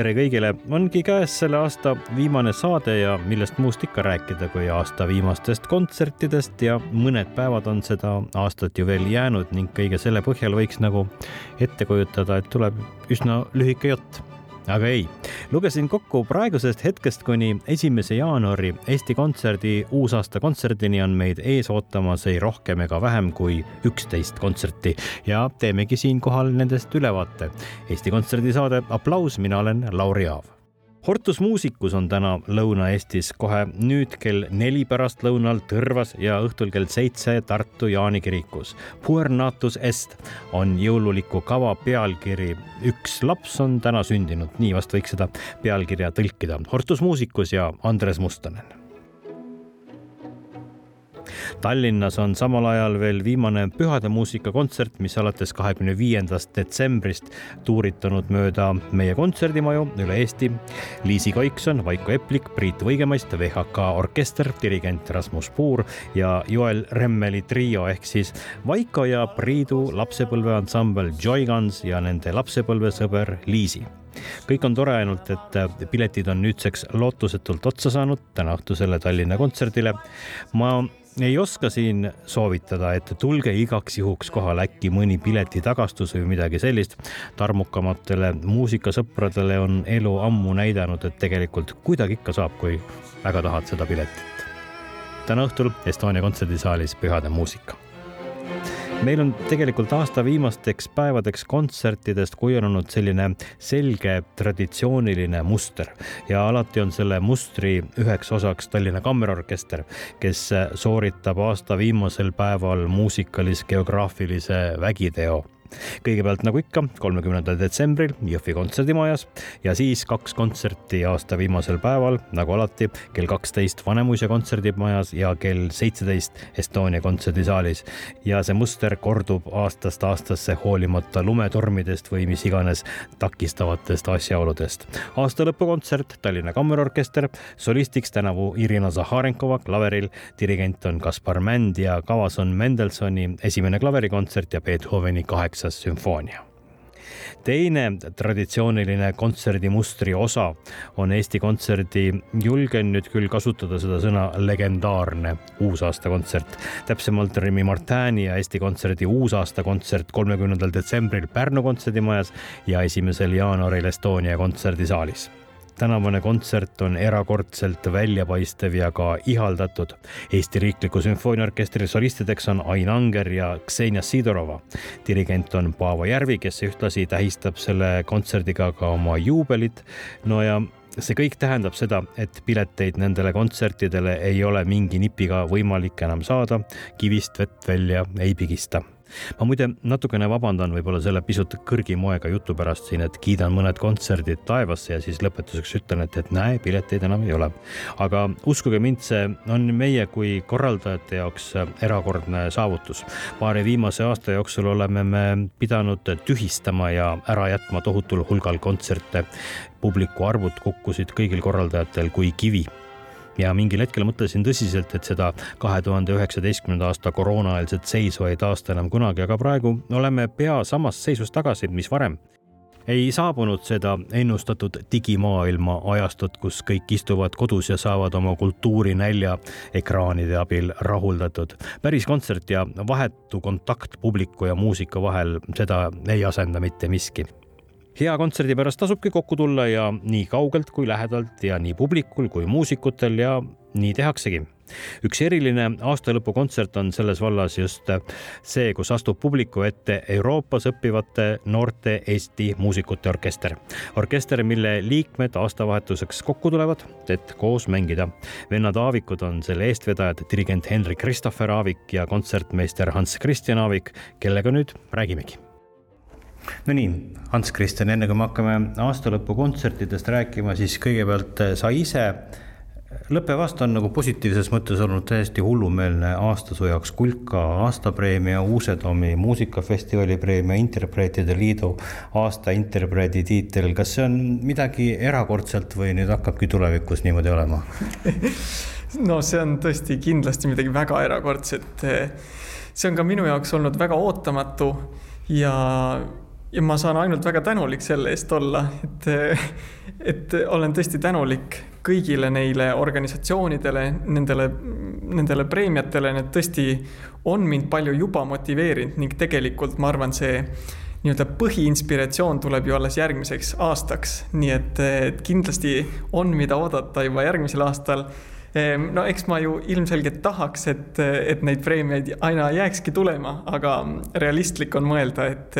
Tere kõigile, ongi käes selle aasta viimane saade ja millest muust ikka rääkida kui aasta viimastest kontsertidest ja mõned päevad on seda aastat ju veel jäänud ning kõige selle põhjal võiks nagu ette kujutada, et tuleb üsna lühike jutt aga ei, lugesin kokku praegusest hetkest kuni esimese jaanuari. Eesti Kontserdi uusaasta kontserdini on meid ees ootamas ei rohkem ega vähem kui üksteist kontserti. Ja teemegi siinkohal nendest ülevaate. Eesti Kontserdi saade Applaus, mina olen Lauri Aav Hortus Musicus on täna Lõuna-Eestis kohe nüüd kell neli pärastlõunal Tõrvas ja õhtul kell seitse Tartu Jaani kirikus. Puernatus est on jõululiku kava pealkiri. üks laps on täna sündinud, nii vast võiks seda pealkirja tõlkida. Hortus Musicus ja Andres Mustonen Tallinnas on samal ajal veel viimane pühade muusikakontsert, mis alates kahekümne viiendast detsembrist tuuritanud mööda meie kontserdimaju üle Eesti. Liisi Kaikson, Vaiko Eplik, Priit Võigemast, VHK orkester, dirigent Rasmus Puur ja Joel Remmeli trio ehk siis Vaiko ja Priidu lapsepõlveansambel Joy Guns ja nende lapsepõlvesõber Liisi kõik on tore, ainult et piletid on nüüdseks lootusetult otsa saanud täna õhtusele Tallinna kontserdile. ma ei oska siin soovitada, et tulge igaks juhuks kohale, äkki mõni piletitagastus või midagi sellist. tarmukamatele muusikasõpradele on elu ammu näidanud, et tegelikult kuidagi ikka saab, kui väga tahad seda piletit. täna õhtul Estonia kontserdisaalis Pühade muusika meil on tegelikult aasta viimasteks päevadeks kontsertidest kujunenud selline selge traditsiooniline muster. Ja alati on selle mustri üheks osaks Tallinna Kammerorkester, kes sooritab aasta viimasel päeval muusikalis-geograafilise vägiteo kõigepealt nagu ikka, kolmekümnendal detsembril Jõhvi kontserdimajas ja siis kaks kontserti aasta viimasel päeval, nagu alati, kell kaksteist Vanemuise kontserdimajas ja kell seitseteist Estonia kontserdisaalis. ja see muster kordub aastast aastasse hoolimata lumetormidest või mis iganes takistavatest asjaoludest. aasta lõpukontsert Tallinna Kammerorkester, solistiks tänavu Irina Zaharenkova klaveril, dirigent on Kaspar Mänd ja kavas on Mendelsoni esimene klaverikontsert ja Beethoveni kaheksa kaheksas sümfoonia teine traditsiooniline kontserdimustri osa on Eesti Kontserdi, julgen nüüd küll kasutada seda sõna legendaarne uusaastakontsert. täpsemalt Remi Martini ja Eesti Kontserdi uusaastakontsert kolmekümnendal detsembril Pärnu kontserdimajas ja esimesel jaanuaril Estonia kontserdisaalis tänavune kontsert on erakordselt väljapaistev ja ka ihaldatud. Eesti Riikliku Sümfooniaorkestri solistideks on Ain Anger ja Ksenia Sidorova. dirigent on Paavo Järvi, kes ühtlasi tähistab selle kontserdiga ka oma juubelit. no ja see kõik tähendab seda, et pileteid nendele kontsertidele ei ole mingi nipiga võimalik enam saada, kivist vett välja ei pigista ma muide natukene vabandan võib-olla selle pisut kõrgimoega jutu pärast siin, et kiidan mõned kontserdid taevasse ja siis lõpetuseks ütlen, et, et näe, pileteid enam ei ole. aga uskuge mind, see on meie kui korraldajate jaoks erakordne saavutus. paari viimase aasta jooksul oleme me pidanud tühistama ja ära jätma tohutul hulgal kontserte. publiku arvud kukkusid kõigil korraldajatel kui kivi ja mingil hetkel mõtlesin tõsiselt, et seda kahe tuhande üheksateistkümnenda aasta koroonaeelset seisu ei taasta enam kunagi, aga praegu oleme pea samas seisus tagasi, mis varem ei saabunud seda ennustatud digimaailma ajastut, kus kõik istuvad kodus ja saavad oma kultuurinälja ekraanide abil rahuldatud. päris kontsert ja vahetu kontakt publiku ja muusika vahel, seda ei asenda mitte miski hea kontserdi pärast tasubki kokku tulla ja nii kaugelt kui lähedalt ja nii publikul kui muusikutel ja nii tehaksegi üks eriline aastalõpukontsert on selles vallas just see, kus astub publiku ette Euroopas õppivate noorte Eesti muusikute orkester. orkester, mille liikmed aastavahetuseks kokku tulevad, et koos mängida. vennad Aavikud on selle eestvedajad, dirigent Henrik Christopher Aavik ja kontsertmeister Hans Christian Aavik, kellega nüüd räägimegi no nii, Hans Kristjan, enne kui me hakkame aastalõpukontsertidest rääkima, siis kõigepealt sa ise lõppev aasta on nagu positiivses mõttes olnud täiesti hullumeelne aasta su jaoks, Kulka aastapreemia, Uusedomi muusikafestivali preemia, Interpreetide Liidu aasta interpreedi tiitel, kas see on midagi erakordselt või nüüd hakkabki tulevikus niimoodi olema no see on tõesti kindlasti midagi väga erakordset. see on ka minu jaoks olnud väga ootamatu ja ja ma saan ainult väga tänulik selle eest olla, et, et olen tõesti tänulik kõigile neile organisatsioonidele, nendele, nendele preemiatele, need tõesti on mind palju juba motiveerinud ning tegelikult ma arvan, see nii-öelda põhiinspiratsioon tuleb ju alles järgmiseks aastaks, nii et, et kindlasti on, mida oodata juba järgmisel aastal no eks ma ju ilmselgelt tahaks, et, et neid preemiaid aina jääkski tulema, aga realistlik on mõelda, et,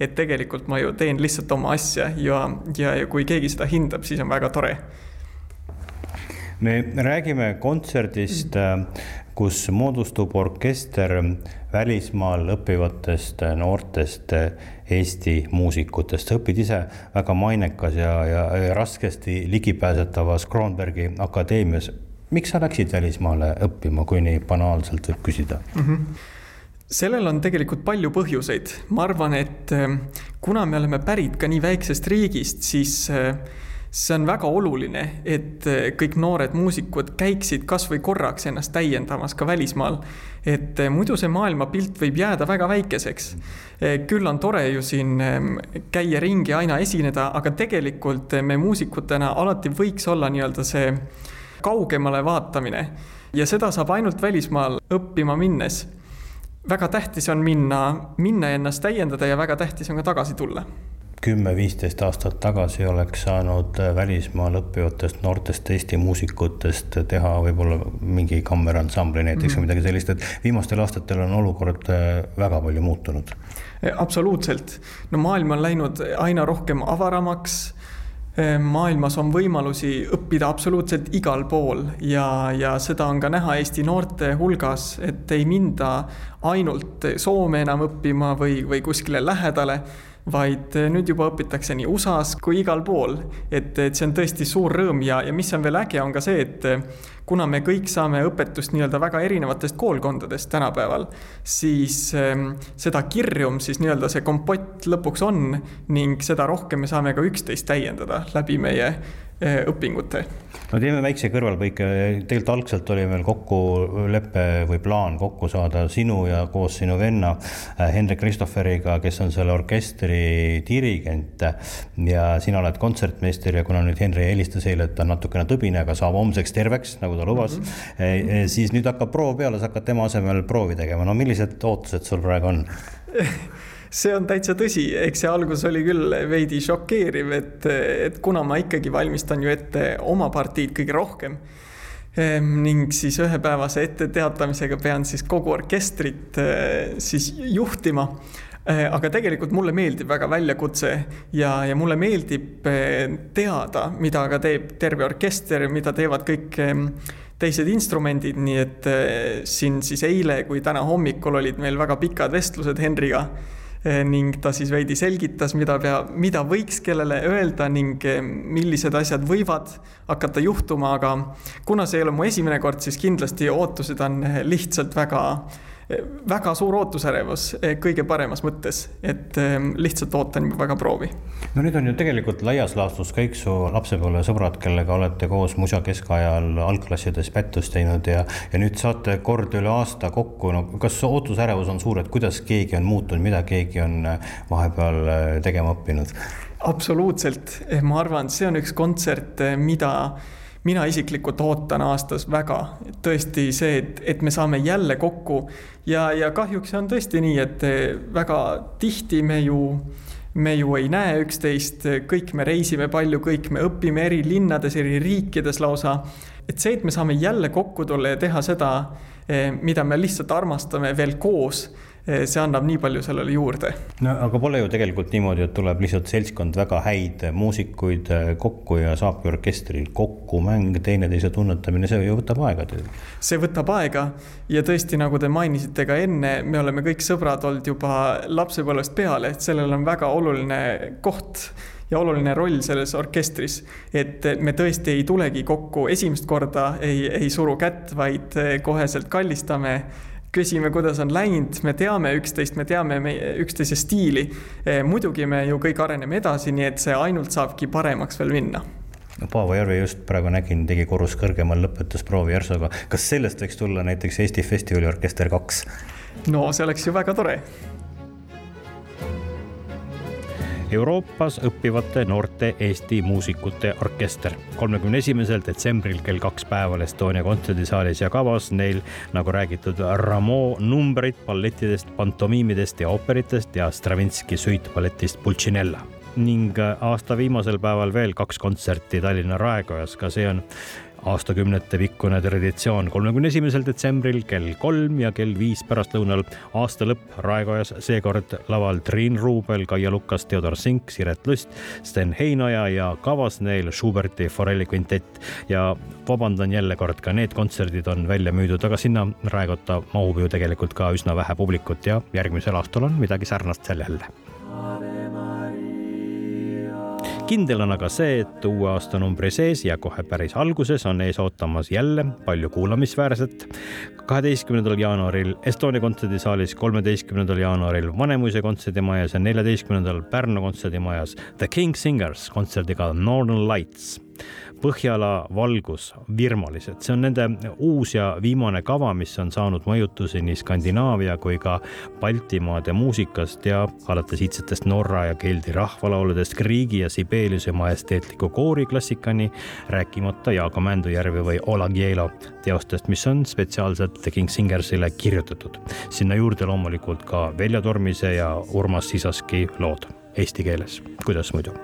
et tegelikult ma ju teen lihtsalt oma asja ja, ja, ja kui keegi seda hindab, siis on väga tore. me räägime kontserdist, kus moodustub orkester välismaal õppivatest noortest Eesti muusikutest. sa õpid ise väga mainekas ja, ja, ja raskesti ligipääsetavas Kronbergi akadeemias miks sa läksid välismaale õppima, kui nii banaalselt võib küsida mm? -hmm sellel on tegelikult palju põhjuseid, ma arvan, et ähm, kuna me oleme pärit ka nii väiksest riigist, siis äh, see on väga oluline, et äh, kõik noored muusikud käiksid kasvõi korraks ennast täiendamas ka välismaal. et äh, muidu see maailmapilt võib jääda väga väikeseks. küll on tore ju siin ähm, käia ringi, aina esineda, aga tegelikult me muusikutena alati võiks olla nii-öelda see kaugemale vaatamine ja seda saab ainult välismaal õppima minnes. väga tähtis on minna, minna ennast täiendada ja väga tähtis on ka tagasi tulla kümme-viisteist aastat tagasi oleks saanud välismaal õppivatest noortest Eesti muusikutest teha võib-olla mingi kammeransambli näiteks mm. või midagi sellist, et viimastel aastatel on olukord äh, väga palju muutunud. absoluutselt, no maailm on läinud aina rohkem avaramaks maailmas on võimalusi õppida absoluutselt igal pool ja, ja seda on ka näha Eesti noorte hulgas, et ei minda ainult Soome enam õppima või, või kuskile lähedale vaid nüüd juba õpitakse nii USA-s kui igal pool. et, et see on tõesti suur rõõm ja, ja mis on veel äge, on ka see, et kuna me kõik saame õpetust nii-öelda väga erinevatest koolkondadest tänapäeval, siis ähm, seda kirjum siis nii-öelda see kompott lõpuks on ning seda rohkem me saame ka üksteist täiendada läbi meie äh, õpingute no teeme väikse kõrvalpõike, tegelikult algselt oli meil kokkulepe või plaan kokku saada sinu ja koos sinu venna äh, Hendrik Christofferiga, kes on selle orkestri dirigent. ja sina oled kontsertmeister ja kuna nüüd Henri helistas eile, et ta on natukene tõbine, aga saab homseks terveks, nagu ta lubas mm, -hmm. siis nüüd hakkab proov peale, sa hakkad tema asemel proovi tegema, no millised ootused sul praegu on see on täitsa tõsi, eks see algus oli küll veidi šokeeriv, et, et kuna ma ikkagi valmistan ju ette oma partiid kõige rohkem ehm, ning siis ühepäevase etteteatamisega pean siis kogu orkestrit eh, siis juhtima. Eh, aga tegelikult mulle meeldib väga väljakutse ja, ja mulle meeldib eh, teada, mida ka teeb terve orkester, mida teevad kõik ehm, teised instrumendid, nii et siin siis eile kui täna hommikul olid meil väga pikad vestlused Henriga ning ta siis veidi selgitas, mida pea, mida võiks kellele öelda ning eh, millised asjad võivad hakata juhtuma, aga kuna see ei ole mu esimene kord, siis kindlasti ootused on lihtsalt väga väga suur ootusärevus eh, kõige paremas mõttes, et ehm, lihtsalt ootan väga proovi. no nüüd on ju tegelikult laias laastus kõik su lapsepõlvesõbrad, kellega olete koos musa keskajal algklassides pättust teinud ja, ja nüüd saate kord üle aasta kokku, no kas ootusärevus on suur, et kuidas keegi on muutunud, mida keegi on eh, vahepeal eh, tegema õppinud? absoluutselt, ma arvan, see on üks kontsert, mida mina isiklikult ootan aastas väga, tõesti see, et, et me saame jälle kokku. Ja, ja kahjuks on tõesti nii, et väga tihti me ju me ju ei näe üksteist, kõik me reisime palju, kõik me õpime eri linnades, eri riikides lausa. et see, et me saame jälle kokku tulla ja teha seda, mida me lihtsalt armastame veel koos Eh, see annab nii palju sellele juurde. no aga pole ju tegelikult niimoodi, et tuleb lihtsalt seltskond väga häid muusikuid eh, kokku ja saabki orkestril kokku mäng, teineteise tunnetamine, see ju võtab aega teil. see võtab aega ja tõesti, nagu te mainisite ka enne, me oleme kõik sõbrad olnud juba lapsepõlvest peale, et sellel on väga oluline koht ja oluline roll selles orkestris. et me tõesti ei tulegi kokku esimest korda, ei, ei suru kätt, vaid koheselt kallistame küsime, kuidas on läinud, me teame üksteist, me teame meie üksteise stiili. Eh, muidugi me ju kõik areneme edasi, nii et see ainult saabki paremaks veel minna no Paavo Järve just praegu nägin, tegi korrus kõrgemal lõpetusproovi järsuga. kas sellest võiks tulla näiteks Eesti Festivaliorkester kaks? no see oleks ju väga tore Euroopas õppivate noorte Eesti muusikute orkester. kolmekümne esimesel detsembril kell kaks päeval Estonia kontserdisaalis ja kavas neil, nagu räägitud, Rameau numbrid ballettidest, pantomiimidest ja ooperitest ja Stravinski suitballetist Pulcinella ning aasta viimasel päeval veel kaks kontserti Tallinna Raekojas, ka see on aastakümnete pikkune traditsioon. kolmekümne esimesel detsembril kell kolm ja kell viis pärastlõunal aasta lõpp Raekojas, seekord laval Triin Ruubel, Kaia Lukas, Theodor Sink, Siret Lust, Sten Heinoja ja kavas neil Schuberti Forelli kvintett. ja vabandan jälle kord, ka need kontserdid on välja müüdud, aga sinna Raekotta mahub ju tegelikult ka üsna vähe publikut ja järgmisel aastal on midagi sarnast seal jälle kindel on aga see, et uue aastanumbri sees ja kohe päris alguses on ees ootamas jälle palju kuulamisväärset. kaheteistkümnendal jaanuaril Estonia kontserdisaalis, kolmeteistkümnendal jaanuaril Vanemuise kontserdimajas ja neljateistkümnendal Pärnu kontserdimajas The King Singers kontserdiga Northern Lights Põhjala valgus, virmalised, see on nende uus ja viimane kava, mis on saanud mõjutusi nii Skandinaavia kui ka Baltimaade muusikast ja alates iidsetest Norra ja Geldi rahvalauludest Griigi ja Sibeliuse majesteetliku kooriklassikani, rääkimata Jaago Mändujärvi või Ola Gielo teostest, mis on spetsiaalselt The King Singersile kirjutatud. sinna juurde loomulikult ka Veljo Tormise ja Urmas Sisaski lood eesti keeles, kuidas muidu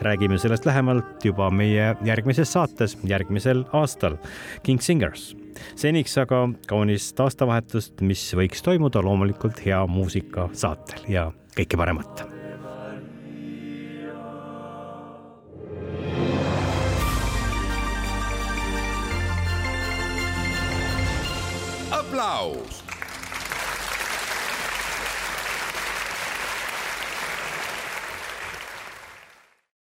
räägime sellest lähemalt juba meie järgmises saates järgmisel aastal. King Singers. seniks aga kaunist aastavahetust, mis võiks toimuda loomulikult hea muusika saatel ja kõike paremat.